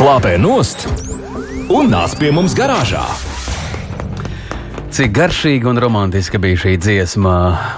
Slāpē nost un nāc pie mums garāžā! Cik garšīga un romantiska bija šī dziesma.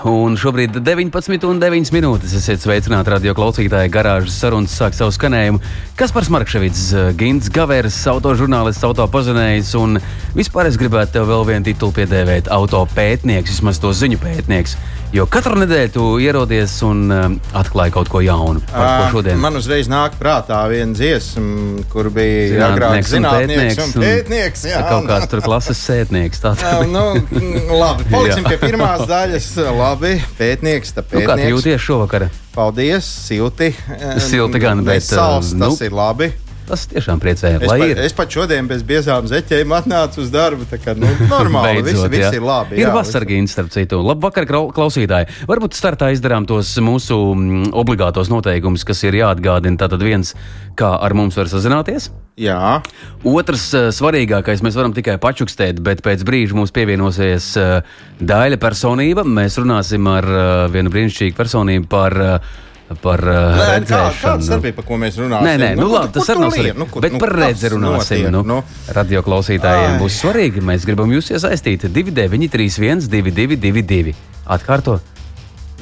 Un šobrīd 19,9 minūtes esiet sveicināti radio klausītāji. Garāžas sarunas sāk savu skanējumu. Kaspars Markevits, Gins Gavērs, autožurnālists, autopazinējs un vispār es gribētu tev vēl vienu titulu piedēvēt - autopētnieks, vismaz to ziņu pētnieks. Jo katru nedēļu tu ierodies un um, atklāji kaut ko jaunu. Par ko šodien? Man uzreiz nāk prātā viena dziesma, kur bija Zinātnieks un pētnieks un pētnieks. Jā, Kaut kāds tur klases sētnieks. Tā Jā, nu, mm, labi, paliksim pie pirmās daļas. Labi, pētnieks, tā Nu, kā tu pētnieks. jūties šovakar? Paldies, silti. Silti gan, bet, Sals, uh, tas nu, ir labi. Tas tiešām priecēja. Es, pa, es pat šodien bez biezām zeķēm atnācu uz darbu. Tā kā nu, normāli, viss, Beidzot, jā. viss ir labi. Ir vasargīns, starp citu. Labvakar, klausītāji. Varbūt startā izdarām tos mūsu mm, obligātos noteikumus, kas ir jāatgādina. Tātad viens, kā ar mums var sazināties. Jā, Otrs eh, svarīgākais, mēs varam tikai pačukstēt, bet pēc brīža mums pievienosies uh, Daļa personība. Mēs runāsim ar uh, vienu brīnišķīgu personību par, uh, par uh, Nē, kā, redzēšanu. kāda starpība, par ko mēs runājam? Nē, nē, nu, labi, tas nav svarīgi. Nu, bet nu, par redzi runāsim. Nu, nu? radio klausītājiem Ai. būs svarīgi. Mēs gribam jūs iesaistīt 2931, 222. Atkārto.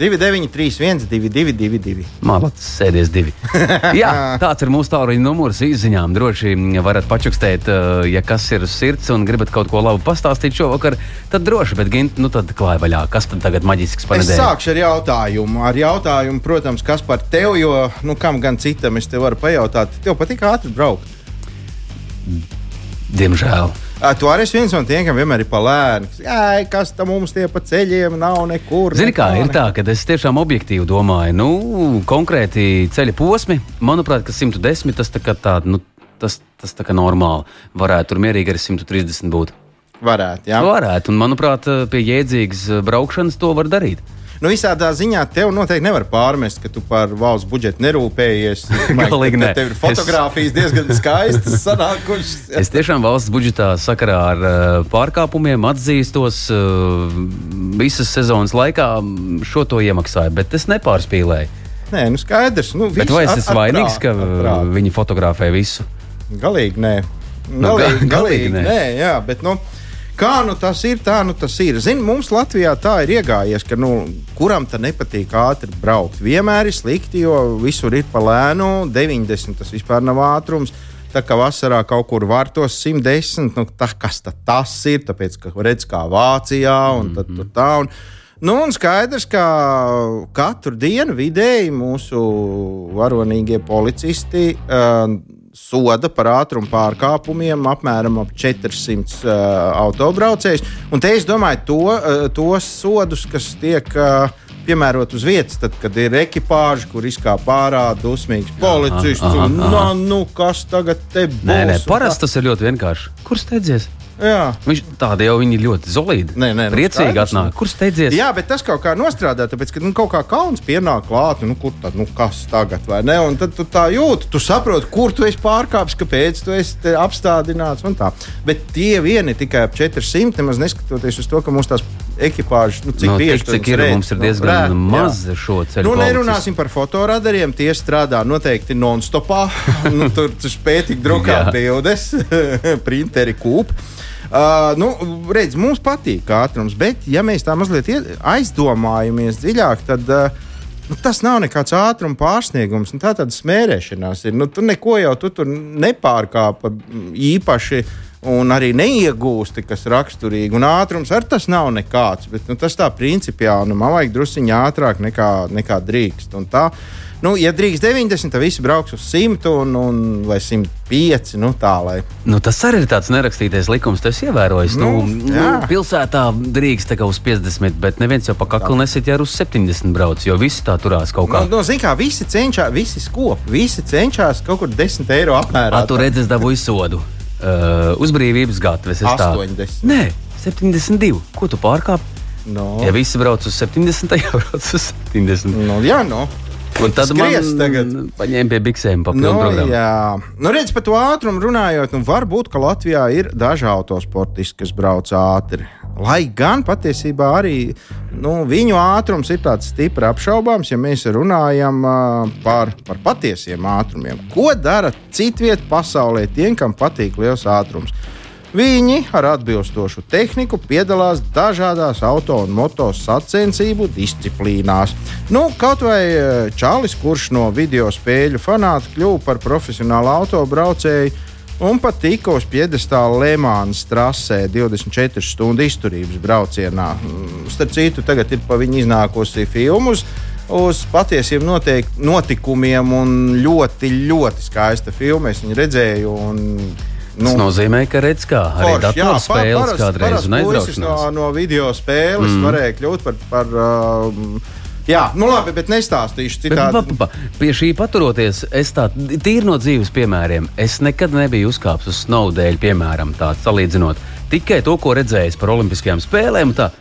2931, 222. Mākslinieks sēdies divi. Jā, tāds ir mūsu tālruņa numurs izziņām. Droši varat pačukstēt, eh, ja kas ir uz sirds un gribat kaut ko labu pastāstīt šovakar, tad droši, bet gint, nu tad klāj vaļā. Kas tad tagad maģisks par Es sākšu ar jautājumu. Ar jautājumu, protams, kas par tevi, jo nu, kam gan citam es te varu pajautāt, tev patīk ātri braukt. Diemžēl. Tu arī esi viens no tiem, kam vienmēr ir palēns. Kas tam mums tie pa ceļiem nav nekur. Zini, kā ir tā, ka es tiešām objektīvi domāju, nu, konkrēti ceļa posmi, manuprāt, ka 110 tas tā kā tāda, nu, tas, tas tā kā normāli. Varētu tur mierīgi arī 130 būt. Varētu, jā. Varētu, un manuprāt, pie jēdzīgas braukšanas to var darīt. Nu, visādā ziņā tev noteikti nevar pārmest, ka tu par valsts budžetu nerūpējies. Es Galīgi nē. Tev ir fotografijas diezgan skaistas, sanākušas. Es tiešām valsts budžetā sakarā ar uh, pārkāpumiem atzīstos uh, visas sezonas laikā šo to iemaksāju, bet es nepārspīlēju. Nē, nu skaidrs. Nu, Bet vai es esmu vainīgs, ka uh, prātu. viņi fotografē visu? Galīgi nē. Nu, Galīgi, ga- galīgi galīgi nē. nē. Jā, bet, nu, kā nu tas ir, tā nu tas ir. Zini, mums Latvijā tā ir iegājies, ka nu, kuram tā nepatīk ātri braukt. Vienmēr ir slikti, jo visur ir pa lēnu, 90 tas vispār nav ātrums. Tā kā vasarā kaut kur var tos 110, nu, tā, kas tad tas ir? Tāpēc, ka redz, kā Vācijā un tad, tur tā. Un, Nu, un skaidrs, ka katru dienu vidēji mūsu varonīgie policisti uh, soda par ātrumu pārkāpumiem apmēram ap 400 uh, autobraucējus. Un te es domāju to, uh, tos sodus, kas tiek. Uh, Piemērot uz vietas, tad, kad ir ekipāža, kur izkāpa ārā dusmīgs policists. aha, un, aha. "Nu, Nu, kas tagad te būs? Nē, nē, Un parasti tas ir ļoti vienkārši. Kur steidzies? Jā. Viņš tādi jau viņi ļoti zolīdi. Nē, nē, nu, priecīgi skaidrs, atnāk. Kur steidzies? Jā, bet tas kaut kā nostrādā, tāpēc, ka nu, kaut kā kauns pienāk klāt, nu, kur tad, nu, kas tagad, vai ne? Un tad tu tā jūti, tu saproti, kur tu esi pārkāpis, kāpēc tu esi apstādināts un tā. Bet tie vieni tikai ap 400, nemaz neskatoties uz to, ka mums tās ekipāžas, nu, cik Nu, bieži tik, cik viņus ir, redz, mums ir nu, diezgan jā. maz šo ceļu. Nu, nerunāsim par fotoradariem. Tie strādā noteikti non-stopā. nu, tur tur spētīgi drukāt Jā. bildes, printeri kūp. Uh, nu, redz, mums patīk ātrums, bet, ja mēs tā mazliet ie- aizdomājamies dziļāk, tad uh, nu, tas nav nekāds ātruma pārsniegums. Nu, tā tāda smērēšanās ir. Nu, tu neko jau tu tur nepārkāpa mm, īpaši. Un arī neiegūsti, kas raksturīgi. Un ātrums arī tas nav nekāds. Bet, nu, tas tā principiāli. Nu, man vajag druskuļi ātrāk nekā, nekā drīkst. Un tā, nu, ja drīkst 90, tad visi brauks uz 100 un, un, vai 105. Nu, tā, lai. Nu, tas arī ir tāds nerakstītais likums, tas ievērojis. Nu, Nu, nu, pilsētā drīkst uz 50, bet neviens jau pa kaklu nesit, ja uz 70 brauc, jo visi tā turās kaut kā. Nu, nu, zin kā, visi cenšas, visi skop, visi cenšas kaut kur 10 eiro apmērā. Ā, tu redzi, es dabūju sodu. Uh, uz brīvības tā- 80. Nē, 72. Ko tu pārkāp? No. Ja visi brauc uz 70, tad jau brauc uz 70. Nu, jā, nu. Un tad Skries man tagad. paņēma pie biksēm pa pilnu Nu, programmu. jā, nu, redz, par to ātrumu runājot, nu, varbūt, ka Latvijā ir daži autosportisti, kas brauc ātri. Lai gan patiesībā arī nu, viņu ātrums ir tāds stipri apšaubāms, ja mēs runājam uh, par, par patiesiem ātrumiem. Ko dara citviet pasaulē tiem, kam patīk liels ātrums? Viņi ar atbilstošu tehniku piedalās dažādās auto un moto sacensību disciplīnās. Nu, kaut vai Čālijs, kurš no video spēļu fanāta kļuva par profesionālu autobraucēju un pat tika uz piedestāla Lemānas trasē 24 stundu izturības braucienā. Mm, starp citu, tagad ir pa viņu iznākusi filmas uz patiesiem notiek, notikumiem, ļoti, ļoti skaista filma. Es viņu redzēju. Un, Nu, Tas nozīmē, ka redz, kā arī datorspēles kādreiz un no, no video spēles mm. varēja kļūt par. par uh, Jā, nu labi, bet nestāstīšu citādi. Bet, pa, pa, pie šī paturoties, es tā tīri no dzīves piemēriem, es nekad nebiju uzkāpis uz snowdēļa, piemēram, tā salīdzinot tikai to, ko redzējis par Olimpiskajām spēlēm. Tā,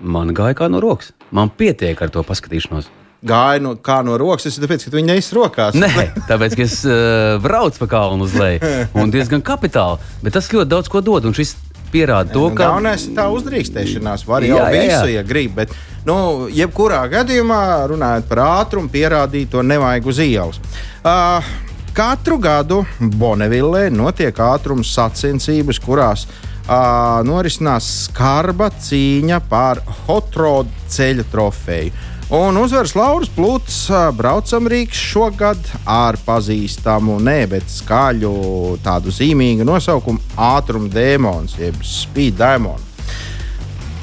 man gāja kā no rokas. Man pietiek ar to paskatīšanos gāja no, kā no rokas. Tas ir tāpēc, ka viņi neizsaka rokās. Nē, tāpēc, ka es uh, braucu pa kalnu uz leju. Un diezgan kapitāli. Bet tas ļoti daudz ko dod. Un šis pierāda to, ka. Galvenais ir tā uzdrīkstēšanās. Var jau jā, jā, visu, jā. ja grib. Bet, nu, jebkurā gadījumā, runājot par ātrumu, pierādīt to nevajag uz ielas. Uh, katru gadu Bonavillē notiek ātruma sacensības, kurās uh, norisinās skarba cīņa par hot rod ceļa trofeju. Un uzvaras Lauris Plūts braucam Rīgas šogad ar pazīstamu, ne, bet skaļu, tādu zīmīgu nosaukumu Ātruma dēmons, jeb Speed Diamond.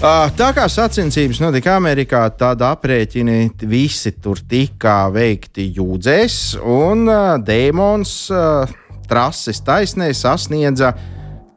Tā kā sacensības notika Amerikā, tad aprēķini visi tur tika veikti jūdzēs, un dēmons trases taisnē sasniedza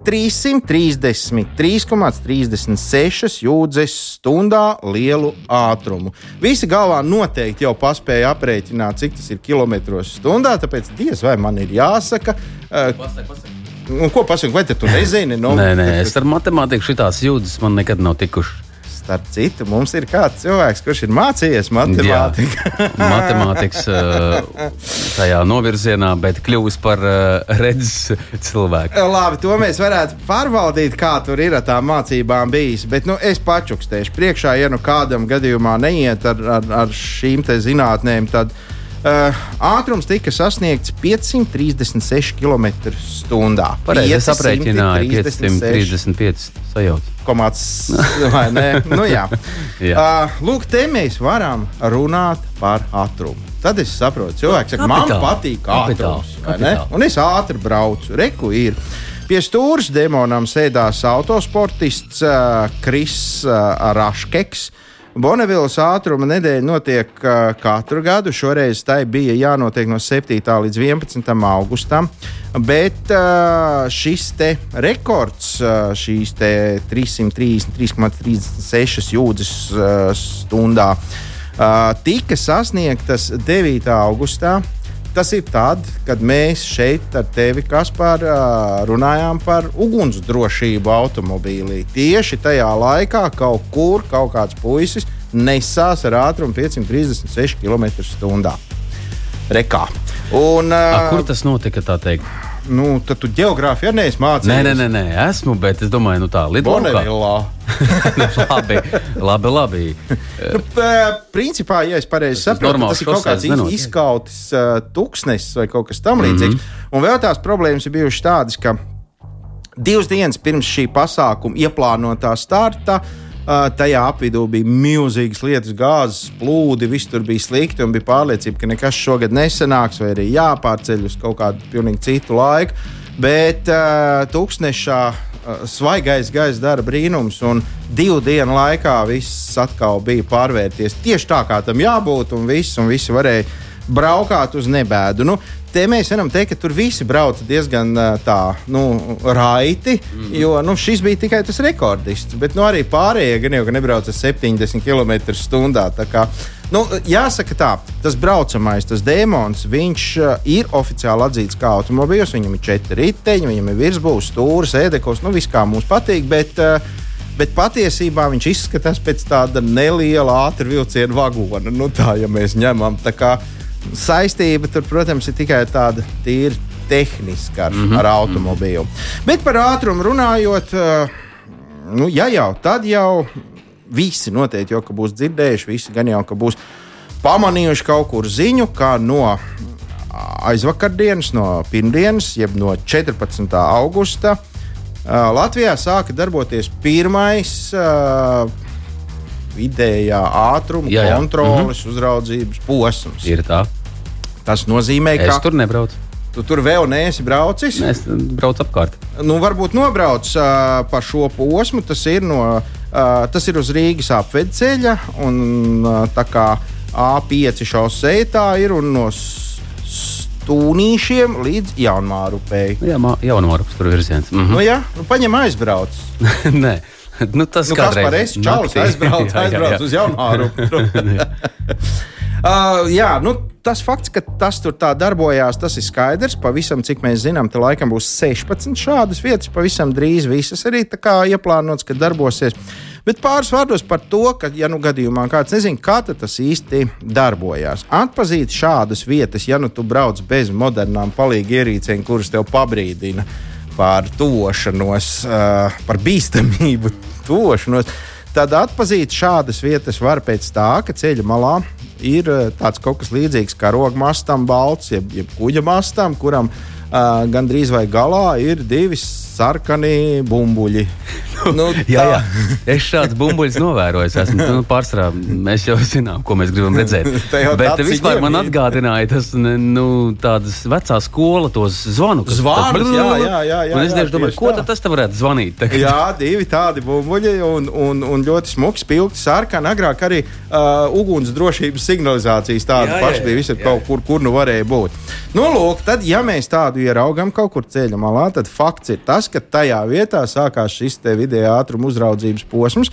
333,36 jūdzes stundā lielu ātrumu. Visi galvā noteikti jau paspēja aprēķināt, cik tas ir kilometros stundā, tāpēc diez vai man ir jāsaka. Uh, pasaka, pasaka. Un ko pasakāt, vai tu nezini? Nu, nē, nē, es ar matemātiku šīs jūdzes man nekad nav tikušas. Starp citu, mums ir kāds cilvēks, kurš ir mācījies matemātiku. Matemātikas uh, tajā novirzienā, bet kļuvis par uh, redzes cilvēku. Labi, to mēs varētu pārbaudīt, kā tur ir ar tām mācībām bijis. Bet nu, es pačukstēšu priekšā, ja nu kādam gadījumā neiet ar, ar, ar šīm zinātnēm. Tad, Uh, ātrums tika sasniegts 536 km/h. Pareizi, es aprēķināju 535 sajauts. Komats, nu, jā. jā. Uh, lūk, te mēs varam runāt par ātrumu. Tad es saprotu, cilvēks saka, man patīk ātrums. Un es ātri braucu. Reku ir. Pie stūres demonam sēdās autosportists uh, Kris uh, Raškeks. Uh, Bonevilas ātruma nedēļa notiek katru gadu. Šoreiz tai bija jānotiek no 7. līdz 11. augustam. Bet šis rekords, uh, šīs 333,36 jūdzes stundā, tika sasniegtas 9. augustā. Tas ir tad, kad mēs šeit ar tevi, Kaspar, runājām par ugunsdrošību automobīlī. Tieši tajā laikā kaut kur kaut kāds puisis nesās ar ātrumu 536 km/h. Rekā. Un, A, kur tas notika? Nu, tad tu geogrāfiju arī neesi mācījies. Nē, nē, nē, nē, esmu, bet es domāju, nu tā lidojumā. labi, labi. labi. nu, principā, ja es pareizi saprotu, tas ir kaut kāds nenot, izkautis uh, tuksnesis vai kaut kas tamlīdzīgs. Mm -hmm. Un vēl tās problēmas ir bijušas tādas, ka divas dienas pirms šī pasākuma ieplānotā starta uh, Tajā apvidū bija milzīgas lietas, gāzes plūdi, viss tur bija slikti un bija pārliecība, ka nekas šogad nesanāks, vai arī jāpārceļ uz kaut kādu pilnīgi citu laiku. Bet uh, tūkstošā uh, svaigais gaisa dara brīnums, un divu dienu laikā viss atkal bija pārvērties tieši tā, kā tam jābūt, un viss, un visi varēja braukāt uz nebēdu. Nu, te mēs varam teikt, ka tur visi brauca diezgan tā, nu, raiti, mm -hmm. jo nu, šis bija tikai tas rekordists. Bet nu, arī pārējie gan jau nebrauca 70 km/h. Nu, jāsaka, tā, tas braucamais, tas dēmons, viņš uh, ir oficiāli atzīts kā automobīls. Viņam ir četri riteņi, viņam ir virsbūves, stūris, ēdekos, nu viss kā mums patīk. Bet, uh, Bet patiesībā viņš izskatās pēc tāda neliela ātrā vilciena vagona. Nu, tā, ja mēs ņemam tā kā saistība tur, protams, ir tikai tāda tīra tehniska ar, mm -hmm. ar automobīlu. Bet par ātrumu runājot, uh, nu, ja jau tad jau visi noteikti jau būs dzirdējuši, visi gan jau ka būs pamanījuši kaut kur ziņu, kā no aizvakardienas, no pirmdienas, jeb no 14. augusta. Latvijā sāka darboties pirmais uh, vidējā ātruma jā, jā. kontroles, mm -hmm. uzraudzības posms. Ir tā. Tas nozīmē, ka. Es tur nebraucu. Tu tur vēl neesi braucis? Es braucu apkārt. Nu, varbūt nobrauc uh, pa šo posmu. Tas ir, no, uh, tas ir uz Rīgas apvedu ceļa. Un, uh, tā kā A5 šoseja tā ir un no stūnīšiem līdz jaunmārupei. Jā, jaunmārupas tur virziens. Mhm. Nu, jā, nu, paņem aizbrauc. Nē. Nu, tas nu, kādreiz... par es čalis aizbraucu, aizbraucu uz jaunmārupu. Uh, jā, nu, tas fakts, ka tas tur tā darbojās, tas ir skaidrs. Pavisam, cik mēs zinām, te laikam būs 16 šādas vietas. Pavisam drīz visas arī ieplānotas, ka darbosies. Bet pāris vārdos par to, ka, ja nu gadījumā kāds nezina, kā tas īsti darbojās. Atpazīt šādas vietas, ja nu tu brauc bez modernām palīgu ierīcēm, kuras tev pabrīdina par tuvošanos, uh, par bīstamību tuvošanos tad atpazīt šādas vietas var pēc tā, ka ceļa malā ir eh, tāds kaut kas līdzīgs kā rogmastam, balts, jeb, jeb kuģa mastam, kuram uh, gandrīz vai galā ir divi sarkani bumbuļi. Nu, jā, jā, es šādus bumbuļus novēroju. Esmu, nu, pārsvarā mēs jau zinām, ko mēs gribam redzēt. Bet vispār man atgādināja tas nu, tādas vecā skola, tos zvanu. Zvanu, jā, jā, jā, jā. Es tieši domāju, ko tas te varētu zvanīt? Tagad? Jā, divi tādi bumbuļi un, un, un ļoti smuki, spilgti, sarkani. Agrāk arī uh, uguns drošības signalizācijas tāda paša bija visur kaut kur, kur nu varēja būt. Nu, lūk, tad, ja mēs tādu ieraugam kaut kur ceļa malā, tad fakts ir tas, ka tajā vietā sākās šis te vidējā ātruma uzraudzības posms.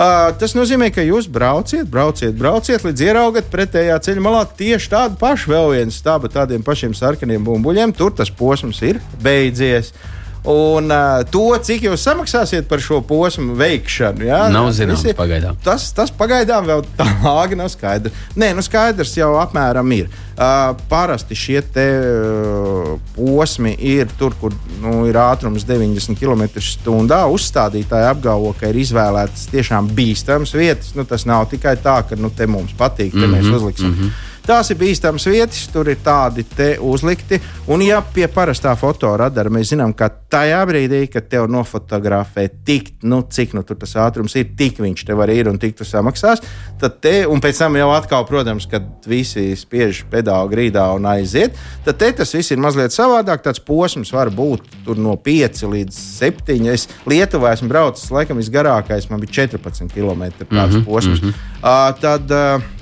Uh, tas nozīmē, ka jūs brauciet, brauciet, brauciet līdz ieraugat pretējā ceļa malā tieši tādu pašu vēl vienu stabu, tādiem pašiem sarkaniem bumbuļiem. Tur tas posms ir beidzies. Uh, Un uh, to, cik jūs samaksāsiet par šo posmu veikšanu, jā, nav zināms visi, pagaidām. Tas, tas pagaidām vēl tā lāga nav skaidrs. Nē, nu skaidrs jau apmēram ir. Uh, parasti šie te, uh, posmi ir tur, kur nu, ir ātrums 90 km/h. Uzstādītāji apgalvo, ka ir izvēlētas tiešām bīstamas vietas. Nu, tas nav tikai tā, ka nu, te mums patīk, te mm -hmm, mēs mhm, uzliksim. Mm -hmm. Tās ir bīstamas vietas, tur ir tādi te uzlikti. Un, ja pie parastā fotoradara mēs zinām, ka tajā brīdī, kad tev nofotografē tik, nu, cik nu, tas ātrums ir, tik viņš tev arī ir un tik tu samaksās, tad te, un pēc tam jau atkal, protams, kad visi spiež pedāli grīdā un aiziet, tad te tas viss ir mazliet savādāk. Tāds posms var būt no 5 līdz 7. Es Lietuvā esmu braucis, laikam, visgarākais man bija 14 km. tāds mm -hmm, posms. Mm -hmm. uh, tad, uh,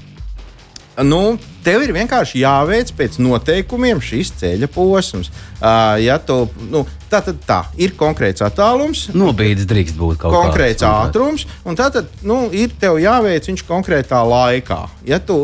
nu, tev ir vienkārši jāveic pēc noteikumiem šis ceļa posms. Uh, ja tu, nu, tā tad tā ir konkrēts attālums. Nobīdes drīkst būt kaut kāds konkrēts ātrums, un tā tad nu, ir tev jāveic viņš konkrētā laikā. Ja tu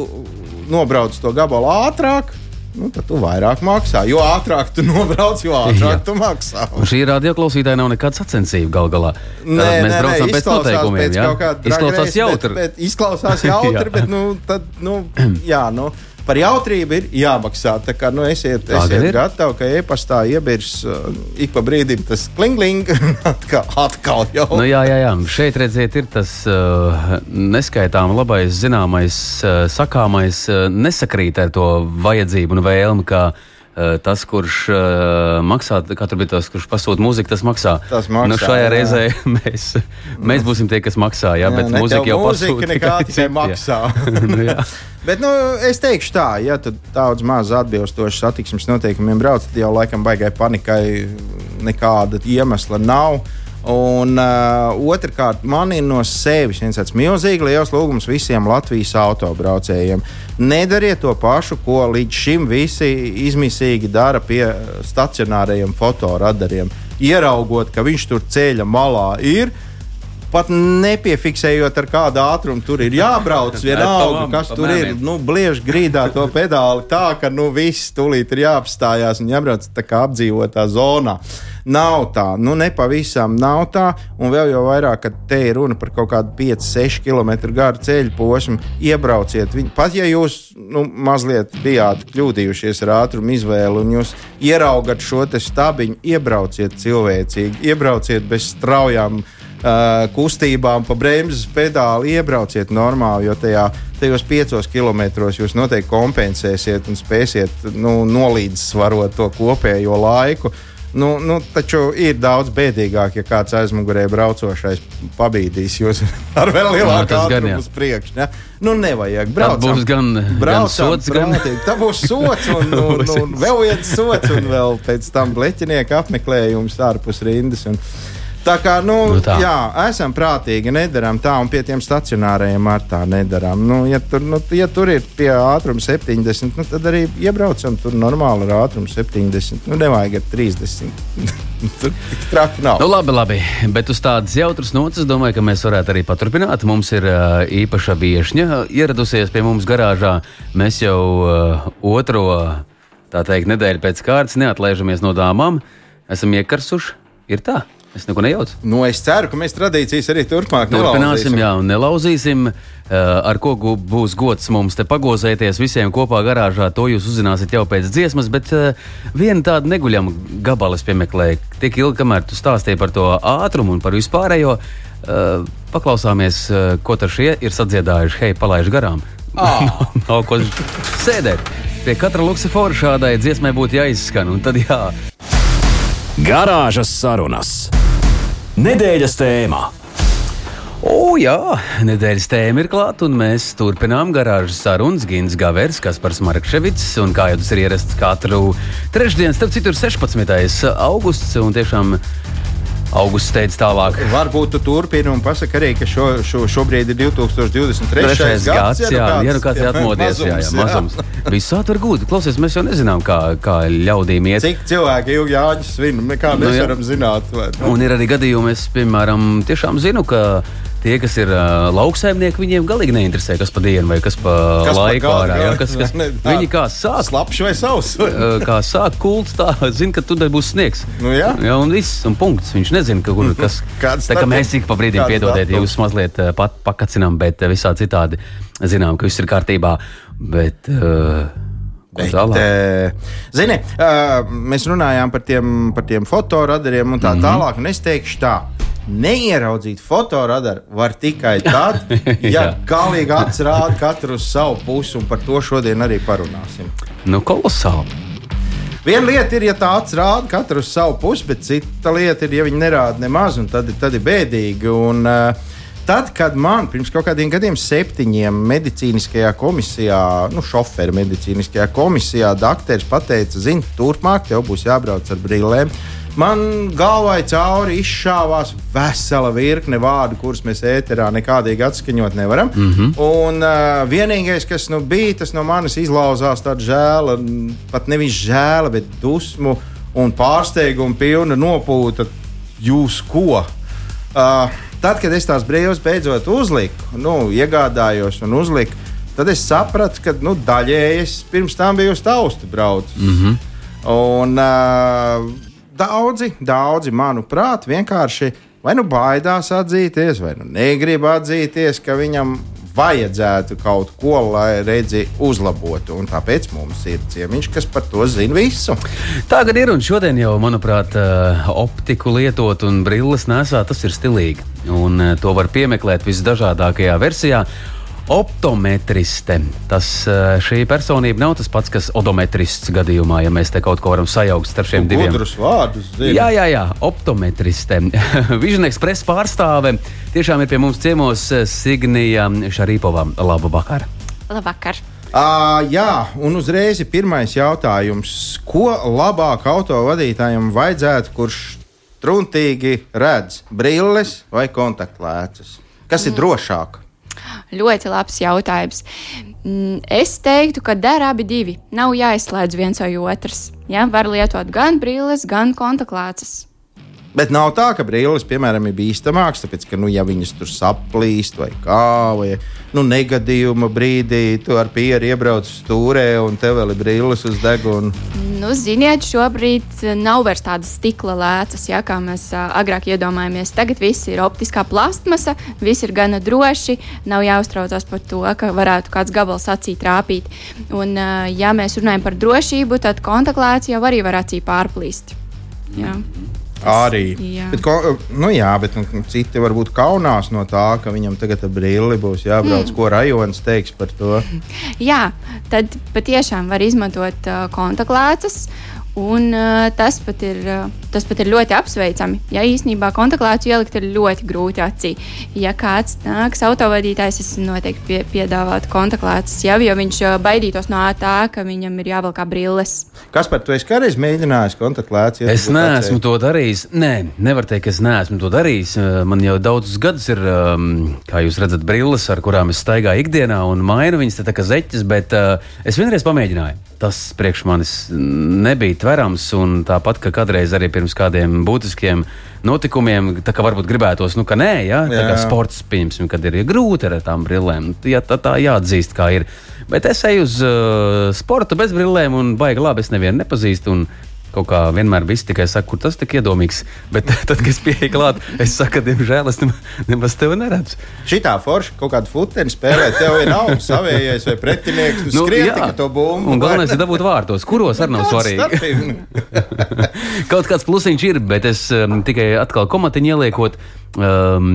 nobrauc to gabalu ātrāk, nu, tad tu vairāk maksā. Jo ātrāk tu nobrauc, jo ātrāk Jā. tu maksā. Un šī radioklausītāja nav nekāda sacensība gal galā. Nē, Tātad mēs nē, braucam nē, pēc noteikumiem. Pēc ja? Izklausās jautri. Bet, bet, izklausās jautri, bet nu, tad, nu, jā, nu par jautrību ir jāmaksā. Tā kā nu, esiet, esiet gatavi, ka e-pastā iebirs uh, ik pa brīdim tas klingling, atkal, atkal jau. Nu, jā, jā, jā, šeit redziet, ir tas uh, neskaitām labais, zināmais, uh, sakāmais, uh, nesakrīt ar to vajadzību un vēlmi. Uh, tas, kurš uh, maksā, tur bija tas, kurš pasūta mūziku, tas maksā. Tas maksā nu, šajā jā. reizē mēs, mēs būsim tie, kas maksā. Jā, jā bet mūzika jau pasūta. Nekā tikai maksā. nu, Bet nu, es teikšu tā, ja tu daudz maz atbilstoši satiksmes noteikumiem brauc, tad jau laikam baigai panikai nekāda iemesla nav. Un uh, otrkārt, man ir no sevis viens tāds milzīgs liels lūgums visiem Latvijas autobraucējiem. Nedariet to pašu, ko līdz šim visi izmisīgi dara pie stacionārajiem fotoradariem. Ieraugot, ka viņš tur ceļa malā ir, pat nepiefiksējot ar kādu ātrumu. Tur ir jābrauc vienalga, kas tur ir. Nu, Bliež grīdā to pedāli tā, ka nu, viss tūlīt ir jāapstājās un jābrauc tā kā apdzīvotā zonā. Nav tā, nu nepavisam nav tā, un vēl jau vairāk, kad te ir runa par kaut kādu 5-6 km garu ceļu posmu, iebrauciet viņu. Pat ja jūs nu, mazliet bijāt kļūdījušies ar ātrumu izvēli, un jūs ieraugat šo stabiņu, iebrauciet cilvēcīgi, iebrauciet bez straujām uh, kustībām, pa bremzes pedāli iebrauciet normāli, jo tajā, tajos piecos kilometros jūs noteikti kompensēsiet un spēsiet nu, nolīdzsvarot to kopējo laiku. Nu, nu, taču ir daudz bēdīgāk, ja kāds aizmugurē braucošais pabīdīs jūs ar vēl lielāku ātrumu uz priekšu. Ne? Nu, nevajag braukt. Tā būs gan, braucam, gan sots, gan Tā būs sots un, un, un, un vēl viens sots, un vēl pēc tam bleķinieka apmeklējums ārpus rindas. Un, Tā kā nu, nu tā. jā, esam prātīgi, nedarām tā, un pie tiem stacionāriem ar tā nedarām. Nu, ja, tur, nu, ja tur ir pie ātruma 70, nu, tad arī iebraucam tur normāli ar ātrumu 70. Nu, nevajag ar 30. tur tik traki nav. Nu, labi, labi, bet uz tādas jautras nots, es domāju, ka mēs varētu arī paturpināt. Mums ir uh, īpaša viesņa ieradusies pie mums garāžā. Mēs jau uh, otro, tā teikt, nedēļu pēc kārtas neatlaižamies no dāmām. Esam iekarsuši. Ir tā. Es neko nejaucu. Nu, es ceru, ka mēs tradīcijas arī turpmāk turpināsim, jā, un nelauzīsim. Uh, ar ko būs gods mums te pagozēties visiem kopā garāžā, to jūs uzzināsiet jau pēc dziesmas. Bet uh, viena tāda neguļama gabala piemeklēja tik ilgi, kamēr tu stāstīji par to ātrumu un par vispārējo. Uh, paklausāmies, ko tur šie ir sadziedājuši. Hei, palaiž garām! Oh. Nav ko sēdēt. Pie katra luksafora šādai dziesmai būtu jāizskan, un tad jā. Garāžas sarunas. Nedēļas tēmā. O, jā, nedēļas tēma ir klāta, un mēs turpinām garāžas sarunas. Gins Gavers, Kaspars Markevits, un kā jau tas ir ierasts katru trešdienu, starp citu, ir 16. augusts, tiešām Augusts teica tālāk. Varbūt tu turpini un pasaki arī, ka šo, šo, šobrīd ir 2023. gads. gads jā, jā, nu kāds ir atmodies. Jā, jā, mazums. Visu ātri gūt. Klausies, mēs jau nezinām, kā, kā ļaudīm iet. Cik cilvēki ilgi jāņas svin, nekā mēs nu, jā. varam zināt. Vai, nu? Un ir arī gadījumi, es, piemēram, tiešām zinu, ka Tie, kas ir uh, lauksaimnieki, viņiem galīgi neinteresē, kas pa dienu vai kas pa kas laiku ārā. Ja, kas, kas, ne, tā, viņi kā sāk. Slapš vai savs? kā sāk kults, tā zina, ka tur būs sniegs. Nu, jā. jā, un viss, un punkts. Viņš nezina, ka, kur, kas. Kāds tā kā mēs ik pa brīdim piedodiet, jūs mazliet uh, pat pakacinām, bet uh, visā citādi zinām, ka viss ir kārtībā. Bet, uh, Bet, zini, mēs runājām par tiem, par tiem fotoradariem un tā mm -hmm. tālāk. Es teikšu, tā, Neieraudzīt fotoradaru var tikai tad, ja galīgi acis rāda katru uz savu pusi, un par to šodien arī parunāsim. Nu, kolosāli! Viena lieta ir, ja tā acis rāda katru uz savu pusi, bet cita lieta ir, ja viņi nerāda nemaz, un tad, tad ir bēdīgi. Un, uh, Tad, kad man pirms kaut kādiem gadiem, septiņiem, medicīniskajā komisijā, nu, šoferu medicīniskajā komisijā, dakteris pateica, zini, turpmāk tev būs jābrauc ar brillēm. Man galvā cauri izšāvās vesela virkne vārdu, kurus mēs ēterā nekādīgi atskaņot nevaram. Mm -hmm. Un uh, vienīgais, kas nu, bija, tas no manis izlauzās tāda žēla, pat nevis žēla, bet dusmu un pārsteigumu pilna nopūta. Jūs ko? Uh, tad, kad es tās brīvības beidzot uzliku, nu, iegādājos un uzliku, tad es sapratu, ka nu, daļēji es pirms tam biju uz taustu braucis. Mm -hmm. Un, uh, daudzi, daudzi, manuprāt, vienkārši vai nu baidās atzīties, vai nu negrib atzīties, ka viņam vajadzētu kaut ko, lai redzi uzlabotu. Un tāpēc mums ir ciemiņš, kas par to zina visu. Tā gan ir, un šodien jau, manuprāt, eh, optiku lietot un brilles nesāt, tas ir stilīgi. Un eh, to var piemeklēt visdažādākajā versijā. Optometriste. Tas, eh, šī personība nav tas pats, kas odometrists gadījumā, ja mēs te kaut ko varam sajaukt starp šiem diviem. Gudrus vārdus. Zinu. Jā, jā, jā, optometriste. Vision Express pārstāve tiešām ir pie mums ciemos eh, Signija Šarīpova. Labu vakar! Labvakar! Uh, jā, un uzreiz ir pirmais jautājums. Ko labāk autovadītājam vajadzētu, kurš truntīgi redz brilles vai kontaktlēcas? Kas ir mm. drošāk? Ļoti labs jautājums. Mm, es teiktu, ka der abi divi. Nav jāizslēdz viens vai otrs. Ja? Var lietot gan brilles, gan kontaktlāces. Bet nav tā, ka brilles, piemēram, ir bīstamākas, tāpēc, ka, nu, ja viņas tur saplīst vai kā, vai nu, negadījuma brīdī tu ar pieru iebrauc stūrē un tev vēl ir brilles uz deguna. Nu, ziniet, šobrīd nav vairs tādas stikla lēcas, ja, kā mēs uh, agrāk iedomājāmies. Tagad viss ir optiskā plastmasa, viss ir gana droši, nav jāuztraucas par to, ka varētu kāds gabals acī trāpīt. Un, uh, ja mēs runājam par drošību, tad kontaktlēts jau arī var acī pārplīst. Jā. Mm -hmm. Arī. Jā. Bet, ko, nu, jā, bet nu, citi varbūt kaunās no tā, ka viņam tagad ar brīli būs jābrauc. Mm. Ko rajons teiks par to? Jā, tad patiešām var izmantot uh, kontaktlēcas. Un, uh, tas, pat ir, uh, tas pat ir ļoti apsveicami. Ja īsnībā kontaktlēcu ielikt ir ļoti grūti acī. Ja kāds nāks autovadītājs, es noteikti pie, piedāvātu kontaktlēcas jau, jo viņš uh, baidītos no tā, ka viņam ir jāvelk brilles. Kas par to es kādreiz mēģināju kontaktlēts? Es neesmu to darījis. Nē, nevar teikt, ka es neesmu to darījis. Uh, Man jau daudzus gadus ir, um, kā jūs redzat, brilles, ar kurām es staigāju ikdienā un mainu viņas tā kā zeķes, bet uh, es vienreiz pamēģināju. Tas priekš manis nebija tverams, un tāpat kā kādreiz arī pirms kādiem būtiskiem notikumiem, tā kā varbūt gribētos, nu, ka nē, ja? tā kā sports, pieņemsim, kad ir ja, grūti ar tām brillēm. Jā, tā, tā jāatzīst, kā ir. Bet es eju uz uh, sporta bez brillēm, un baigi labi, es nevienu nepazīstu. un Kaut kā vienmēr viss tikai saka, kur tas tik iedomīgs. Bet tad, kad es pieeju klāt, es saku, diemžēl, es nema- nemaz tevi neredzu. Šitā forša kaut kādu futeni spēlē, tev ir nav savējais vai pretinieks. Nu, skrien tikai to bumbu. Un galvenais ir dabūt vārtos, kuros arī nav svarīgi. Kaut kāds plusiņš ir, bet es um, tikai atkal komatiņu ieliekot. Um,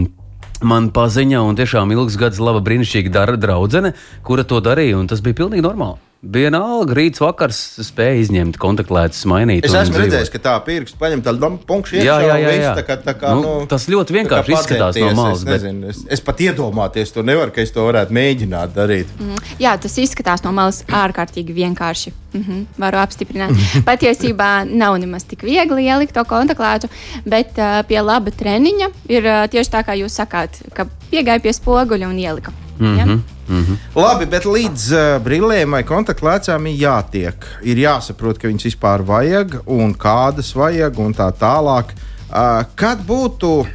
Man paziņa, un tiešām ilgs gads laba brīnišķīga dara draudzene, kura to darīja, un tas bija pilnīgi normāli. Vienalga, rīts vakars spēja izņemt kontaktlētas, mainīt. Es esmu redzējis, ka tā pirksts paņem tādu punktu Jā, jā, jā, jā. Tā kā, tā kā, Nu, tas ļoti vienkārši tā kā izskatās no malas, Es, bet- nezinu, es, es pat iedomāties to nevaru, ka es to varētu mēģināt darīt. Jā, tas izskatās no malas ārkārtīgi vienkārši. Mhm, varu apstiprināt. Patiesībā nav nemaz tik viegli ielikt to kontaktlētu, bet uh, pie laba treniņa ir uh, tieši tā, kā jūs sakāt, ka piegāja pie spoguļa un ielika. Mm Mhm. -hmm. Labi, bet līdz uh, brillēm vai kontaktlēcām ir jātiek. Ir jāsaprot, ka viņas vispār vajag un kādas vajag un tā tālāk. Uh, kad būtu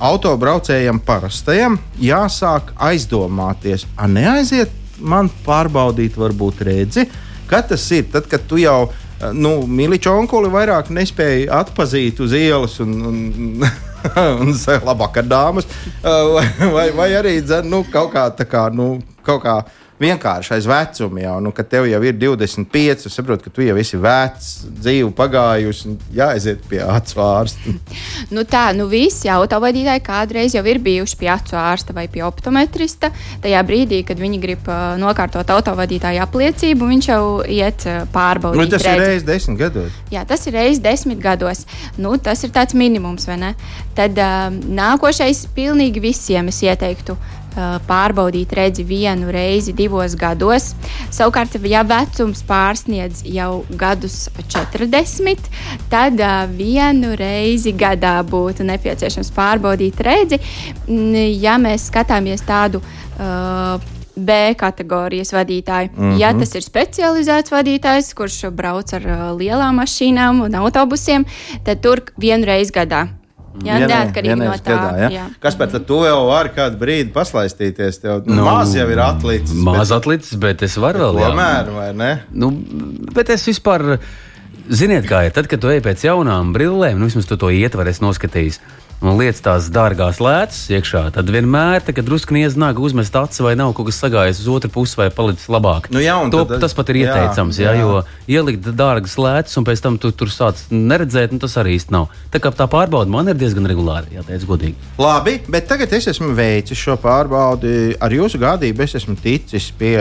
autobraucējam parastajam jāsāk aizdomāties, a neaiziet man pārbaudīt, varbūt redzi, kad tas ir. Tad, kad tu jau uh, nu, Miliča onkuli vairāk nespēji atpazīt uz ielas un, un, un labāk ar dāmas, vai, vai, vai arī dzen, nu, kaut kā tā kā. Nu, kaut kā vienkārši aiz vecuma jau, nu, kad tev jau ir 25, es saprotu, ka tu jau esi vecs, dzīve pagājusi, un jāaiziet pie acu ārsta. Nu tā, nu visi autovadītāji kādreiz jau ir bijuši pie acu ārsta vai pie optometrista. Tajā brīdī, kad viņi grib uh, nokārtot autovadītāju apliecību, viņš jau iet uh, pārbaudīt. Nu, tas ir redzi. reizes desmit gados. Jā, tas ir reizes desmit gados. Nu, tas ir tāds minimums, vai ne? Tad uh, nākošais pilnīgi visiem es ieteiktu. Uh, Pārbaudīt redzi vienu reizi divos gados. Savukārt, ja vecums pārsniedz jau gadus 40, tad uh, vienu reizi gadā būtu nepieciešams pārbaudīt redzi. Mm, Ja mēs skatāmies tādu uh, B kategorijas vadītāju. Mm -hmm. Ja tas ir specializēts vadītājs, kurš brauc ar lielām mašīnām un autobusiem, tad tur vienu reizi gadā. Jā, Vienai- neatkarīgi no tā. gadā, ja? jā. Kas par to tu vēl vari kādu brīdi paslaistīties? Tev nu, Nu, maz jau ir atlicis. Maz atlicis, bet es varu vēl. Tomēr, vai ne? Nu, bet es vispār, ziniet, kā ir. Tad, kad tu ej pēc jaunām brillēm, nu, vismaz tu to ietvari, es noskatījos. Un lietas tās dārgās lētas iekšā, tad vienmēr, tā, drusku nāk uzmest acis, vai nav kaut kas sagājis uz otru pusi, vai palicis labāk. Nu jā, to, tad- tas pat ir ieteicams, jā, jā. jo ielikt dārgas lētas, un pēc tam tu tur sāc neredzēt, nu, tas arī īsti nav. Tā kā tā pārbauda man ir diezgan regulāri, jāteic godīgi. Labi, bet tagad es esmu veicis šo pārbaudi. Ar jūsu gādību es esmu ticis pie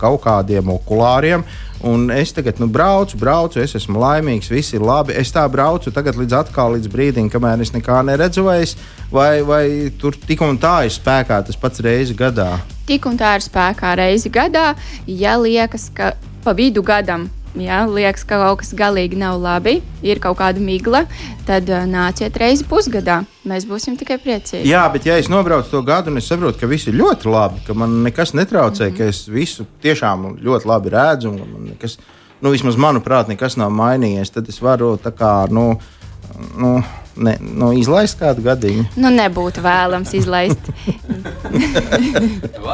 kaut kādiem okulāriem. Un es tagad nu, braucu, braucu, es esmu laimīgs, viss ir labi. Es tā braucu tagad līdz, atkal, līdz brīdim, kamēr es nekā neredzu, vai, es, vai, vai tur tik un tā ir spēkā tas pats reizi gadā. Tik un tā ir spēkā reizi gadā. Ja liekas, ka pa vidu gadam. Ja liekas, ka kaut kas galīgi nav labi, ir kaut kāda migla, tad nāciet reizi pusgadā. Mēs būsim tikai priecīgi. Jā, bet ja es nobraucu to gadu un es saprotu, ka viss ir ļoti labi, ka man nekas netraucē, mm -hmm. ka es visu tiešām ļoti labi redzu, un man nekas, nu, vismaz manuprāt, nekas nav mainījies, tad es varu tā kā, nu, nu, ne, nu izlaist kādu gadiņu. Nu, nebūtu vēlams izlaist.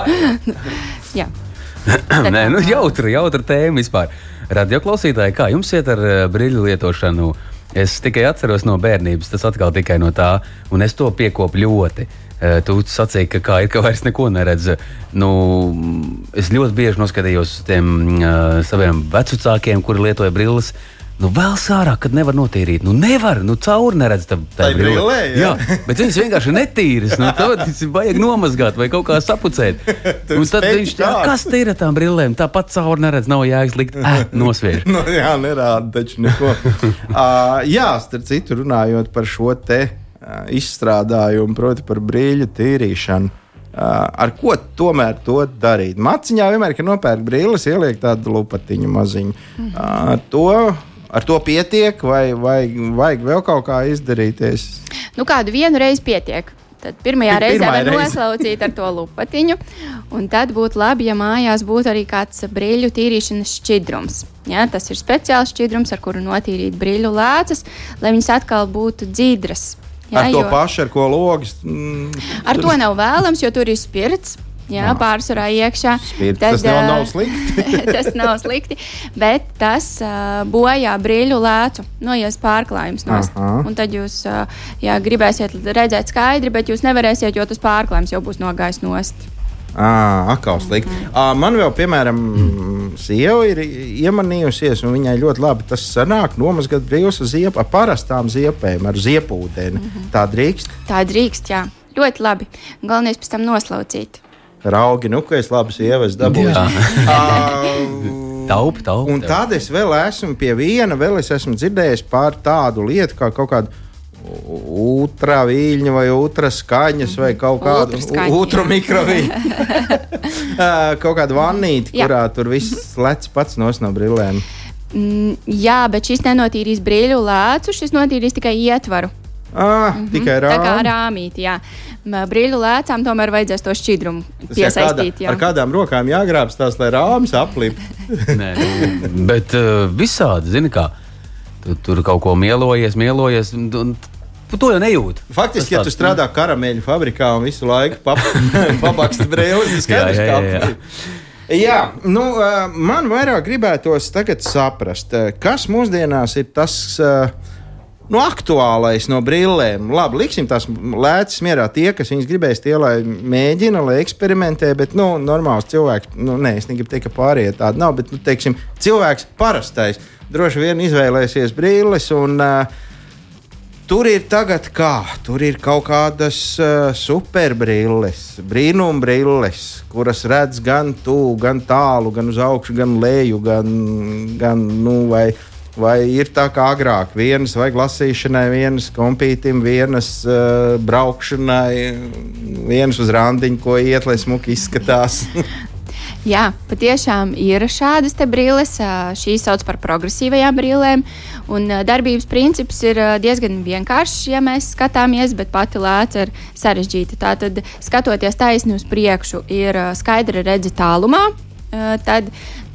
Jā. Nē, nu, jautra, jautra tēma vispār. Radio klausītāji, kā jums iet ar uh, brīļu lietošanu? Es tikai atceros no bērnības, tas atkal tikai no tā, un es to piekopu ļoti. Uh, tu sacīki, ka kā ir, ka vairs neko neredz. Nu, es ļoti bieži noskatījos uz tiem uh, saviem vecākiem, kuri lietoja brilles. Nu, vēl sārā, kad nevar notīrīt. Nu, nevar, nu, cauri neredz tam brillē, jā. jā. Bet viņas vienkārši netīras. Nu, tad vajag nomazgāt vai kaut kā sapucēt. Un tad viņš tā, kas te ir ar tām brillēm? Tāpat cauri neredz, nav jēgas likt, eh, nosviež. Nu, jā, nerāda taču neko. uh, jā, starp citu, runājot par šo te uh, izstrādājumu, proti, par brīļu tīrīšanu. Uh, ar ko tomēr to darīt? Maciņā vienmēr, kad nopērk brīlis, ieliek tādu lupatiņu maziņu. Uh, to, ar to pietiek, vai, vai vajag vēl kaut kā izdarīties? Nu, kādu vienu reizi pietiek. Tad pirmajā Pi- reizē var noslaucīt ar to lupatiņu. Un tad būtu labi, ja mājās būtu arī kāds brīļu tīrīšanas šķidrums. Ja, tas ir speciāls šķidrums, ar kuru notīrīt brīļu lēcas, lai viņas atkal būtu dzīdras. Ja, ar to jo- pašu, ar ko logs. Mm, Ar to nav vēlams, jo tur ir spirts. Jā, pārsvarā iekšā. Spirts, tas nav- nav slikti. tas nav slikti, bet tas uh, bojā brīļu lēcu, noies pārklājums nost. Aha. Un tad jūs uh, jā, gribēsiet redzēt skaidri, bet jūs nevarēsiet, jo tas pārklājums jau būs nogājis nost. Ah, atkal slikti. Ah, man vēl, piemēram, sieva ir iemanījusies, un viņai ļoti labi tas sanāk, nomazgāt brīvs ar ziepu, ar parastām ziepēm, ar ziepūdeni. Mm -hmm. Tā drīkst. Tā drīkst, jā. Ļoti labi. Galvenais pēc tam noslaucīt. Raugi, nu, ka es labi sievas dabūju. Jā. Ah, Taupi, taupi. Un tad es vēl esmu pie viena, vēl es esmu dzirdējis par tādu lietu, kā kaut kādu ultravīļņu vai ultraskaņas vai kaut kādu ultra jā. mikrovīļņu. kaut kādu vannīti, kurā tur viss lec pats nos no brillēm. Mm, jā, bet šis nenotīrīs brīļu lēcu, šis notīrīs tikai ietvaru. Ah, mm -hmm. Tikai Tā kā rāmī. rāmīti, jā. Brīļu lēcām tomēr vajadzēs to šķidrumu jā, piesaistīt. jā. ar kādām rokām jāgrābs tās, lai rāmis aplip. Nē, nu, bet uh, visādi, zini, kā tu, tur kaut ko mielojies, mielojies. Un, to jau nejūti. Faktiski, Tas ja tu strādā karameļu fabrikā un visu laiku pabaksti brīvs, tad skaidrs, Jā, kā jā, jā. aplip. Jā, nu, uh, man vairāk gribētos tagad saprast, uh, kas mūsdienās ir tas uh, nu, aktuālais no brillēm. Labi, liksim tās lētas mierā tie, kas viņas gribēs, tie lai mēģina, lai eksperimentē, bet nu, normāls cilvēks, nu, nē, es negribu teikt, ka pārējie tādi nav, bet nu, teiksim, cilvēks parastais droši vien izvēlēsies brilles. Un, uh, Tur ir tagad kā, tur ir kaut kādas uh, superbrilles, brīnumbrilles, kuras redz gan tuvu, gan tālu, gan uz augšu, gan leju, gan, gan nu, vai, vai ir tā kā agrāk. Vienas vajag lasīšanai, vienas kompītim, vienas uh, braukšanai, vienas uz randiņu, ko iet, lai smuki izskatās. Jā, patiešām ir šādas brilles. ā, Šīs sauc par progresīvajām. Un ā, darbības princips ir diezgan vienkāršs, ja mēs skatāmies, bet pati lēca ir sarežģīta. Tātad, skatoties taisni uz priekšu, ir skaidra redzi tālumā. Tad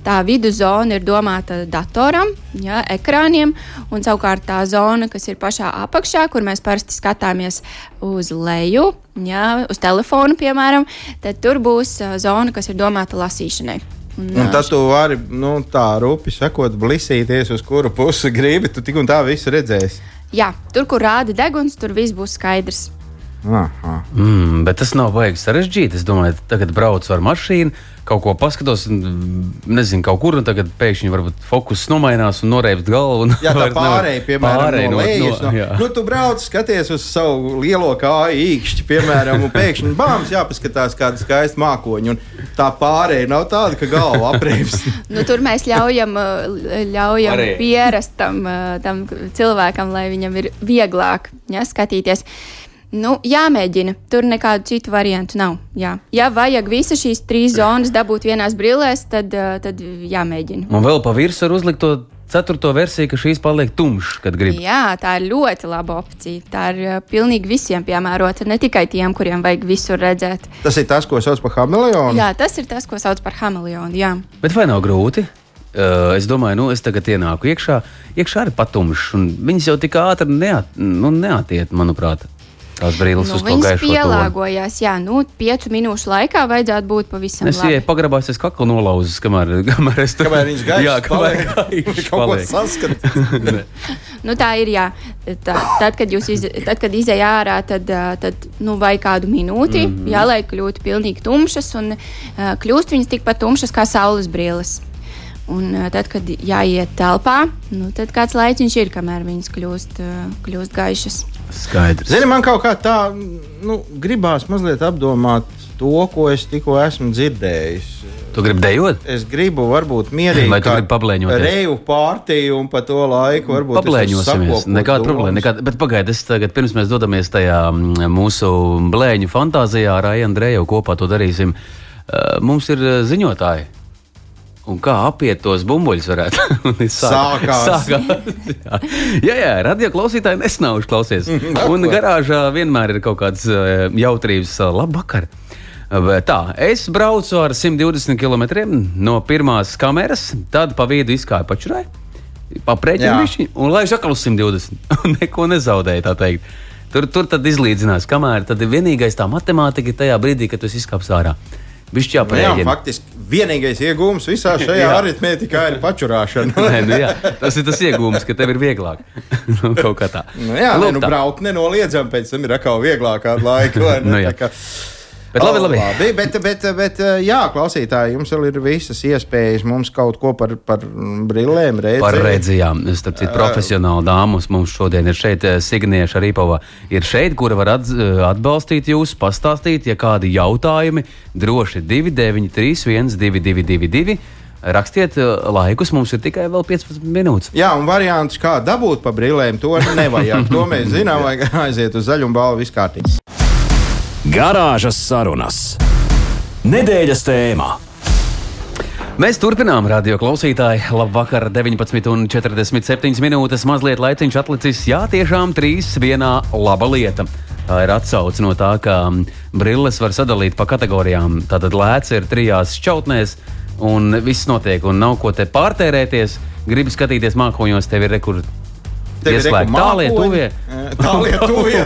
tā viduszona ir domāta datoram, ja, ekrāniem, un savukārt tā zona, kas ir pašā apakšā, kur mēs parasti skatāmies uz leju, ja, uz telefonu, piemēram, tad tur būs zona, kas ir domāta lasīšanai. Un, tad tu vari nu, tā rupi sakot, blisīties, uz kuru pusi gribi. Tu tik un tā visu redzēsi. Jā, tur, kur rāda deguns, tur viss būs skaidrs. Aha. Mm, bet tas nav baigi sarežģīti. Es domāju, tagad braucu ar mašīnu, kaut ko paskatos, un nezinu, kaut kur, un tagad pēkšņi varbūt fokus nomainās un noreibst galvu. Un Jā, tā pārējai, piemēram, pārēj no lejas. No, jā. nu, tu brauc, skaties uz savu lielo kāju īkšķi, piemēram, un pēkšņi bāms jāpaskatās kāda skaista mākoņa. un Tā pārējai nav tāda, ka galva aprieps. Nu, tur mēs ļaujam, ā, ļaujam Varēja. pierast tam, ā, tam cilvēkam, lai viņam ir vieglāk ja, skatīties. Nu, jāmēģina. Tur nekādu citu variantu nav. Jā. Ja vajag visas šīs trīs zonas dabūt vienās brillēs, tad, ā, tad jāmēģina. Un vēl pa virsmu var uzlikt to ceturto versiju, ka šīs paliek tumšas, kad grib. Jā, tā ir ļoti laba opcija. Tā ir ā, pilnīgi visiem piemērota, ne tikai tiem, kuriem vajag visur redzēt. Tas ir tas, ko sauc par hameleonu. Jā, tas ir tas, ko sauc par hameleonu. Jā. Bet vai nav grūti? Uh, es domāju, nu, es tagad ienāku iekšā, iekšā ir patumšs, un viņas jau tik ātri neat, nu, neatiet, manuprāt, tās brīnums Nu, uz gaišo tonu. pielāgojās, jā, nu, piecu minūšu laikā vajadzētu būt pavisam Es labi. ienāku pagrabās, es kaklu nolauzis, kamēr, kamēr es tur Kamēr viņš gaišs Jā, kamēr gaišs kaut ko saskatīt. Nu, tā ir. Jā. Tā, tad, kad jūs iz, tad, kad izējāt ārā, tad, tad nu, vajag kādu minūti, mm. -hmm. jā, lai kļūtu pilnīgi tumšas. Un, uh, kļūst viņas tikpat tumšas kā saules brilles. Un tad, kad jāiet telpā, nu, tad kāds laiciņš ir, kamēr viņas kļūst, kļūst gaišas. Skaidrs. Zini, man kaut kā tā nu, gribās mazliet apdomāt to, ko es tikko esmu dzirdējis. Tu gribi dejot? Es gribu, varbūt, mierīgi. Vai tu kā gribi pablēņoties? Reju pārtīju un pa to laiku varbūt. es Pablēņosimies. Nekāda problēma. Nekāda, bet pagaidiet, es tagad, pirms mēs dodamies tajā mūsu blēņu fantāzijā ar Aiju Andreju kopā to darīsim. Mums ir ziņotāji. Un kā apiet tos bumbuļus varētu? Sāku- Sākās. Sākās. jā, jā, jā radio klausītāji nesnauž klausies. Un garāžā vienmēr ir kaut kāds uh, jautrības uh, labvakar. Tā, es braucu ar 120 km no pirmās kameras, tad pa vidu izkāpu pačurai, paprēķinu un laiž atkal uz 120. Un neko nezaudēju, tā teikt. Tur, tur tad izlīdzinās, kamēr tad ir vienīgais tā matemātika tajā brīdī, kad tu esi izkāpis ārā. Viņš Nu, jā, jāpareiģina. faktiski vienīgais iegūms visā šajā Jā. aritmētikā ir pačurāšana. Nē, nu jā, tas ir tas iegūms, ka tev ir vieglāk. nu, kaut kā tā. Nu, jā, Lūk nē, nu, tā. braukt nenoliedzami, pēc tam ir atkal vieglāk kādu laiku. ne? Nu, Bet labi, labi. labi bet, bet, bet, jā, klausītāji, jums vēl ir visas iespējas mums kaut ko par, par brillēm redzēt. Par redzījām, starp citu, profesionāli dāmas mums šodien ir šeit. Signieša Rīpova ir šeit, kura var atz, atbalstīt jūs, pastāstīt, ja kādi jautājumi droši 293, 1222. Rakstiet laikus, mums ir tikai vēl 15 minūtes. Jā, un variants, kā dabūt pa brillēm, to nevajag. To mēs zinām, vajag aiziet uz zaļumu balvu viskārtīgi. Garāžas sarunas. Nedēļas tēmā. Mēs turpinām, radio klausītāji. Labvakar, 19,47 minūtes. Mazliet laiciņš atlicis. Jā, tiešām trīs vienā laba lieta. Tā ir atsauce no tā, ka brilles var sadalīt pa kategorijām. Tātad lēca ir trijās šķautnēs, un viss notiek, un nav ko te pārtērēties. Gribu skatīties mākoņos, tev ir rekur. Ieslēgt tālie tuvie. Tālie tuvie.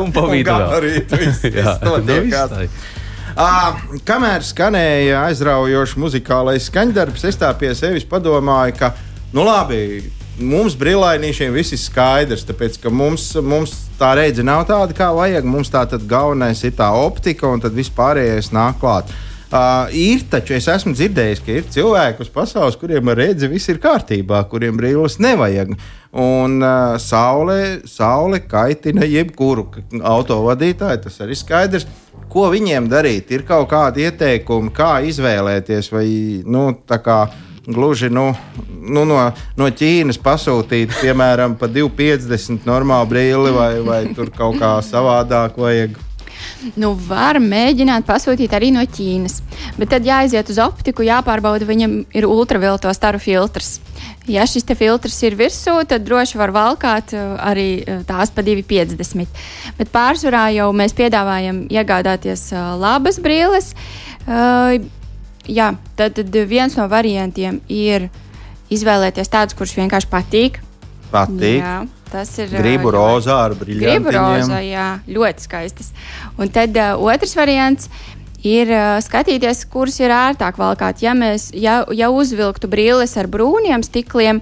Un pa vidu vēl. gabarīti, viss, viss nu, tā. À, kamēr skanēja aizraujošs muzikālais skaņdarbs, es tā pie sevis padomāju, ka, nu labi, mums brīvlainīšiem viss ir skaidrs, tāpēc ka mums, mums tā redze nav tāda, kā vajag. Mums tā tad galvenais ir tā optika, un tad viss pārējais nāk klāt. Uh, ir taču es esmu dzirdējis, ka ir cilvēki uz pasaules, kuriem ar redzi viss ir kārtībā, kuriem brīvības nevajag. Un uh, saule, saule kaitina jebkuru autovadītāju, tas arī skaidrs. Ko viņiem darīt? Ir kaut kādi ieteikumi, kā izvēlēties, vai nu, tā kā gluži nu, nu, no, no Ķīnas pasūtīt, piemēram, pa 2,50 normālu brīli, vai, vai tur kaut kā savādāk vajag. Nu, var mēģināt pasūtīt arī no Ķīnas, bet tad jāaiziet uz optiku, jāpārbauda, viņam ir ultravioleto staru filtrs. Ja šis filtrs ir virsū, tad droši var valkāt uh, arī uh, tās pa 2,50. Bet pārsvarā jau mēs piedāvājam iegādāties uh, labas brilles. Jā, tad, tad viens no variantiem ir izvēlēties tādus, kurus vienkārši patīk. Patīk. Jā, tas ir. Gribu rozā ar Gribu rozā, jā, ļoti skaistas. Un tad uh, otrs variants ir uh, skatīties, kuras ir ērtāk valkāt. Ja mēs ja, ja uzvilktu brilles ar brūniem stikliem,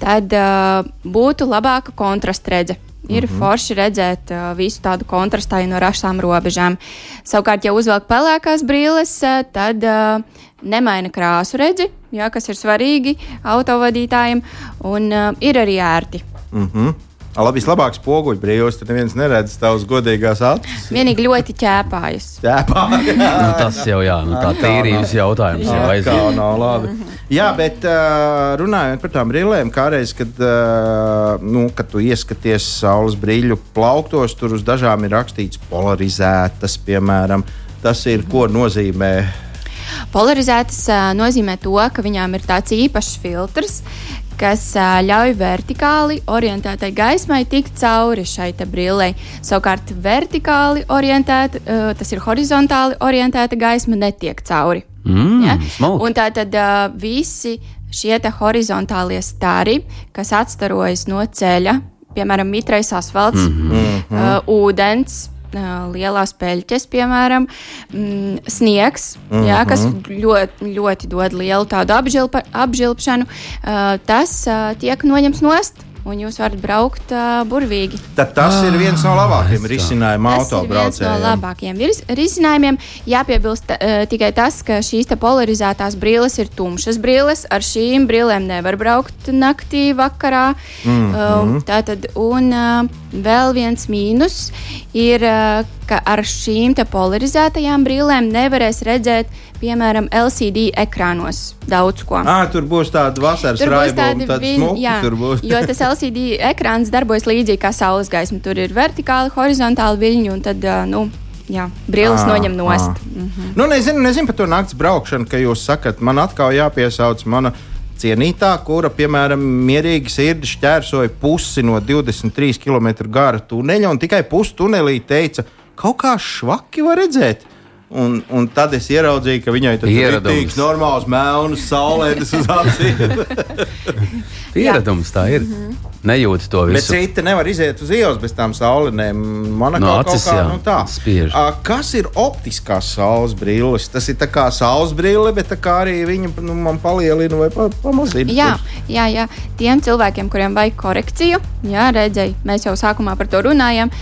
tad uh, būtu labāka kontrastredzes. Ir mm -hmm. forši redzēt uh, visu tādu kontrastainu no rašām robežām. Savukārt, ja uzvelk pelēkās brilles, uh, tad uh, nemaina krāsu redzi, jā, kas ir svarīgi autovadītājiem, un uh, ir arī ērti. Mm -hmm. Labi, vislabāk spoguļu brīvs, tad neviens neredz tavas godīgās acis. Vienīgi ļoti ķēpājas. Pārāk. Nu, tas jau jā, nu, tā tīrības jautājums jau Jā, kā aiziet. nav labi. Jā, bet uh, runājot par tām brillēm, kā reiz, kad, uh, nu, kad tu ieskaties saules brīļu plauktos, tur uz dažām ir rakstīts polarizētas, piemēram. Tas ir ko nozīmē. Polarizētas nozīmē to, ka viņām ir tāds īpašs filtrs, kas ļauj vertikāli orientētai gaismai tikt cauri šai te brillei. Savukārt, vertikāli orientēta, tas ir horizontāli orientēta gaisma, netiek cauri. Mm, Ja? Un tā tad visi šie te horizontālie stari, kas atstarojas no ceļa, piemēram, mitrais asfalts, mm -hmm. uh, ūdens. Lielās peļķes, piemēram, mm, sniegs, mm -hmm. jā, kas ļoti, ļoti dod lielu tādu apžilpa, apžilpšanu. Uh, tas uh, tiek noņemts nost un jūs varat braukt uh, burvīgi. Tad tas ir viens no labākajiem risinājumiem Tas ir viens no autobraucējiem. labākajiem virs- risinājumiem. Jāpiebilst uh, tikai tas, ka šīs te polarizētās brilles ir tumšas brilles. Ar šīm brillēm nevar braukt naktī, vakarā. Mm -hmm. uh, tātad, un uh, vēl viens mīnus ir, ka ar šīm polarizētajām brillēm nevarēs redzēt, piemēram, LCD ekrānos daudz ko. À, tur būs tāda vasaras raibuma, vin- jā, tur būs. jo tas LCD ekrāns darbojas līdzīgi kā saules gaisma. Tur ir vertikāli, horizontāli viļņi, un tad, nu, jā, Ā, noņem nost. ā. Nu, nezinu, nezinu par to naktas braukšanu, ka jūs sakat, man atkal jāpiesauc mana cienītā, kura, piemēram, mierīgi sirdi šķērsoja pusi no 23 km gara tuneļa un tikai pusi tunelī teica, kaut kā švaki var redzēt. Un, un tad es ieraudzīju, ka viņai tas ir rītīgs, normāls, melns, saulētas uz acīm. Pieredums tā ir. Nejūti to Bet visu. citi nevar iziet uz ielas bez tām saulenēm. Man No kā acis, kaut kā jā, nu, tā. spiež. A, Kas ir optiskās saules brilles? Tas ir kā saules brille, bet arī viņa nu, man palielina vai pa, pamazina. Jā, jā, jā, tiem cilvēkiem, kuriem vajag korekciju, jā, redzēju, mēs jau sākumā par to runājām,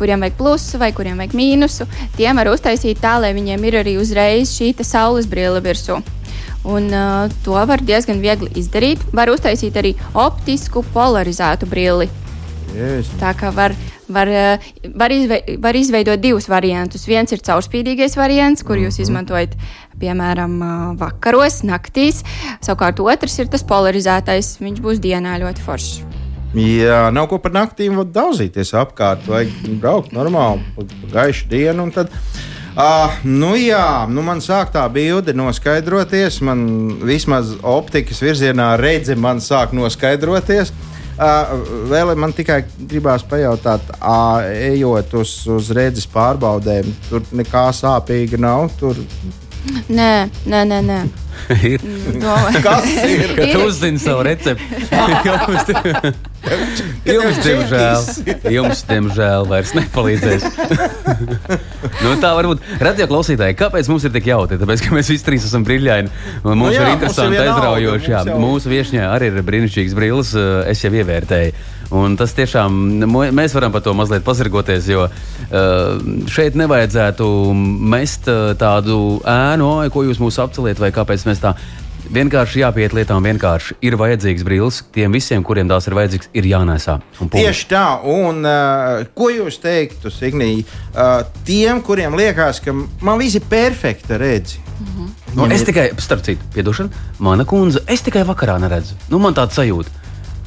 kuriem vajag plusu vai kuriem vajag mīnusu, tiem var uztaisīt tā, lai viņiem ir arī uzreiz šī saules brīle virsū. Un, uh, to var diezgan viegli izdarīt. Var uztaisīt arī optisku polarizētu brilli. Jēzus. Tā kā var, var, eh, var, izve, var izveidot divus variantus. Viens ir caurspīdīgais variants, kur jūs izmantojat, piemēram, eh, vakaros, naktīs. Savukārt otrs ir tas polarizētais. Viņš būs dienā ļoti foršs. Jā, nav ko par naktīm daudzīties apkārt. Vajag braukt normāli, gaišu dienu. Tad, uh, nu jā, nu man sāk tā bilde noskaidroties. Man vismaz optikas virzienā redzi man sāk noskaidroties. Uh, vēl man tikai gribās pajautāt, uh, ejot uz, uz redzes pārbaudēm, tur nekā sāpīga nav. Tur Nē, nē, nē. nē. ir. Domāju, Kas ir? Kad uzzini savu recepti, jums, jums, diemžēl, jums, diemžēl, vairs nepalīdzēs. nu, tā var būt. Radio klausītāji, kāpēc mums ir tik jautri? Tāpēc, ka mēs visi trīs esam brīļaini. un Mums Nu jā, ir mums ir interesanti, aizraujoši. Mūsu viesņā arī ir brīnišķīgs brilles, eh, es jau ievērtēju. Un tas tiešām mēs varam par to mazliet pazargoties, jo uh, šeit nevajadzētu mest uh, tādu ēnu, "Oi, ko jūs mūs apceliet, vai kāpēc mēs tā. Vienkārši jāpiet lietām, vienkārši ir vajadzīgs brilles. Tiem visiem, kuriem tās ir vajadzīgs, ir jānēsā. Tieši tā, un uh, ko jūs teiktu, Signija, uh, tiem, kuriem liekas, ka man viss ir perfekta redzi? Nu, es tikai, starp citu, piedošana, mana kundze, es tikai vakarā neredzu. Nu, man tāds sajūta.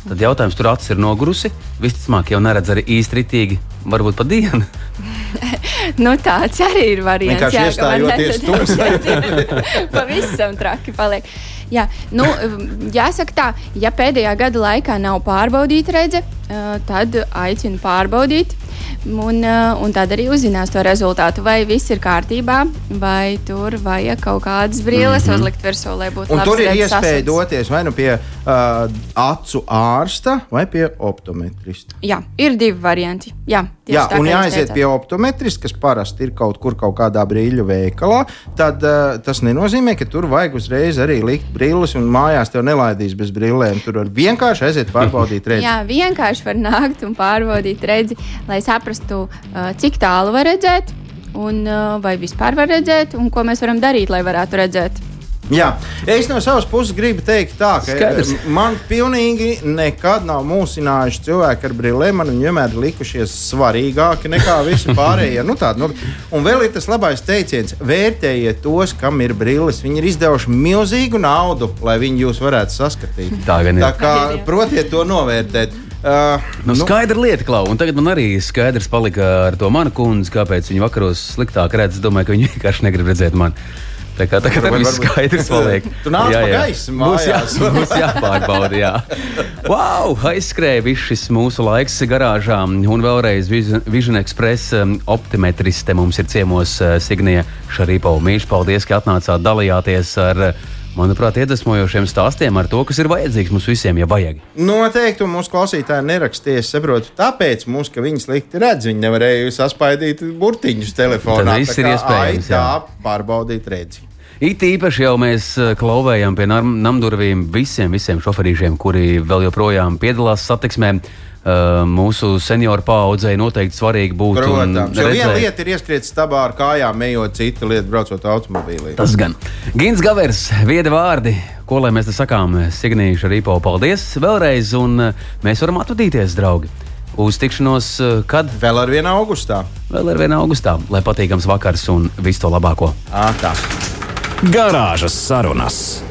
Tad jautājums, tur acis ir nogurusi. Visticamāk, jau neredz arī īsti ritīgi, varbūt pa dienu. nu, tāds arī ir variants. Vienkārši jā, iestājoties neredz- Pavisam traki paliek. Jā, nu, jāsaka tā, ja pēdējā gada laikā nav pārbaudīta redze, eh, tad aicinu pārbaudīt. Un, eh, un tad arī uzzinās to rezultātu, vai viss ir kārtībā, vai tur vajag kaut kādas brīles mm -hmm. uzlikt virsū, lai būtu Un labs tur ir iespēja asins. doties vai nu pie uh, acu ārsta vai pie optometrista. Jā, ir divi varianti. Jā, Jā, tā, un jāaiziet pie optometrista, kas parasti ir kaut kur kaut kādā brīļu veikalā. Tad uh, tas nenozīmē, ka tur vajag uzreiz arī likt brilles, un mājās tev nelaidīs bez brillēm. Tur var vienkārši aiziet pārbaudīt redzi. Jā, vienkārši var nākt un pārbaudīt redzi, lai saprastu, uh, cik tālu var redzēt, un uh, vai vispār var redzēt, un ko mēs varam darīt, lai varētu redzēt. Jā, es no savas puses gribu teikt, tā, ka Skaidrs. eh, man pilnīgi nekad nav mūsinājuši cilvēki ar brillēm. Man vienmēr ir likušies svarīgāki nekā visi pārējie. Nu, tād, nu, un vēl ir tas labais teiciens: vērtējiet tos, kam ir brilles. Viņi ir izdevuši milzīgu naudu, lai viņi jūs varētu saskatīt. Tā gan ir. Tā kā protiet to novērtēt. Uh, Nu, skaidra lieta, Klau. Un tagad man arī skaidrs palika ar to manu kundzi, kāpēc viņa vakaros sliktāk redz. Es domāju, ka viņa vienkārši negrib redzēt mani. Tā kā tagad Varbūt- arī viss skaidrs paliek. Tu nāc pa gaisu Būs, jā, būs jāpārbauda, jā. Wow, aizskrēja viss šis mūsu laiks garāžā. Un vēlreiz Vision- Express um, optimetriste mums ir ciemos uh, Signija Šarīpova. Mīļš, paldies, ka atnācāt dalījāties ar, manuprāt, iedvesmojošiem stāstiem ar to, kas ir vajadzīgs mums visiem, ja vajag. Noteikti, un mūsu klausītāji nerakstīja, es saprotu, tāpēc mums, ka viņi slikti redz, viņi nevarēja saspaidīt burtiņus telefonā. Tā ir iespējams, ai, Tā pārbaudīt redzi. It īpaši jau mēs eh, klauvējam pie nam- namdurvīm visiem, visiem šoferīšiem, kuri vēl joprojām piedalās satiksmē. Uh, mūsu senioru paudzei noteikti svarīgi būt. un Protams, jo viena lieta ir ieskriet stabā ar kājām, ejot, cita lieta braucot automobīlī. Tas gan. Gins Gavers, viedi vārdi, ko lai mēs te sakām, Signīša Rīpo, paldies vēlreiz, un uh, mēs varam atvadīties, draugi. Uz tikšanos, uh, kad Vēl ar vienu augustā. vēl ir viena augustā, lai patīkams vakars un visu to labāko. Ā, tā. Garāžas sarunas.